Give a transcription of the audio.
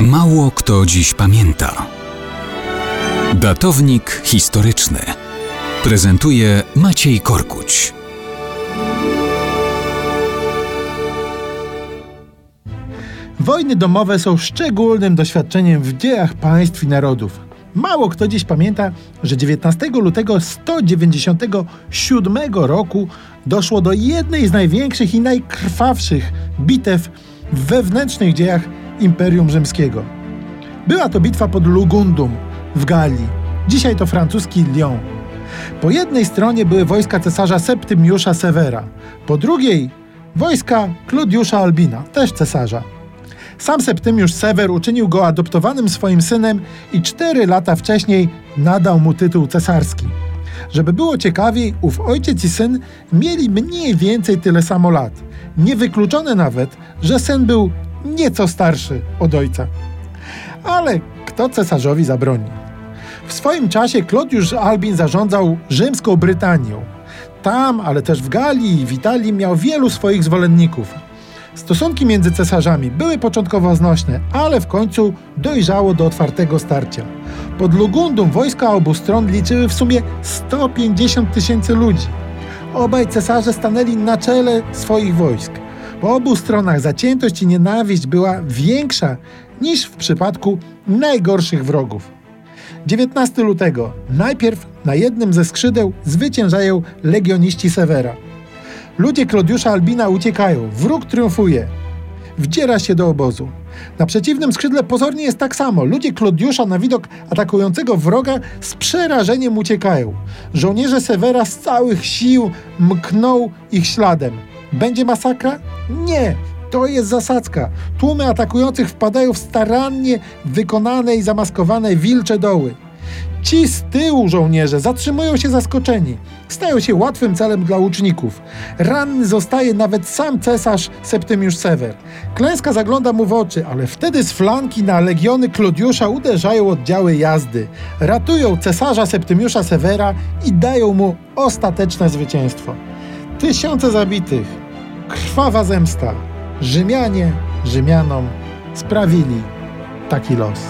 Mało kto dziś pamięta. Datownik historyczny prezentuje Maciej Korkuć. Wojny domowe są szczególnym doświadczeniem w dziejach państw i narodów. Mało kto dziś pamięta, że 19 lutego 197 roku doszło do jednej z największych i najkrwawszych bitew w wewnętrznych dziejach Imperium Rzymskiego. Była to bitwa pod Lugundum w Galii. Dzisiaj to francuski Lyon. Po jednej stronie były wojska cesarza Septymiusza Severa, po drugiej wojska Kludiusza Albina, też cesarza. Sam Septymiusz Sewer uczynił go adoptowanym swoim synem i cztery lata wcześniej nadał mu tytuł cesarski. Żeby było ciekawiej, ów ojciec i syn mieli mniej więcej tyle samo lat. Niewykluczone nawet, że syn był nieco starszy od ojca. Ale kto cesarzowi zabroni? W swoim czasie Klodiusz Albin zarządzał rzymską Brytanią. Tam, ale też w Galii i w Italii miał wielu swoich zwolenników. Stosunki między cesarzami były początkowo znośne, ale w końcu dojrzało do otwartego starcia. Pod Lugundum wojska obu stron liczyły w sumie 150 tysięcy ludzi. Obaj cesarze stanęli na czele swoich wojsk. Po obu stronach zaciętość i nienawiść była większa niż w przypadku najgorszych wrogów. 19 lutego. Najpierw na jednym ze skrzydeł zwyciężają legioniści Severa. Ludzie Klodiusza Albina uciekają, wróg triumfuje. Wdziera się do obozu. Na przeciwnym skrzydle pozornie jest tak samo. Ludzie Klodiusza na widok atakującego wroga z przerażeniem uciekają. Żołnierze Severa z całych sił mkną ich śladem. Będzie masakra? Nie! To jest zasadzka. Tłumy atakujących wpadają w starannie wykonane i zamaskowane wilcze doły. Ci z tyłu żołnierze zatrzymują się zaskoczeni. Stają się łatwym celem dla łuczników. Ranny zostaje nawet sam cesarz Septymiusz Sewer. Klęska zagląda mu w oczy, ale wtedy z flanki na legiony Klodiusza uderzają oddziały jazdy. Ratują cesarza Septymiusza Severa i dają mu ostateczne zwycięstwo. Tysiące zabitych. Krwawa zemsta. Rzymianie Rzymianom sprawili taki los.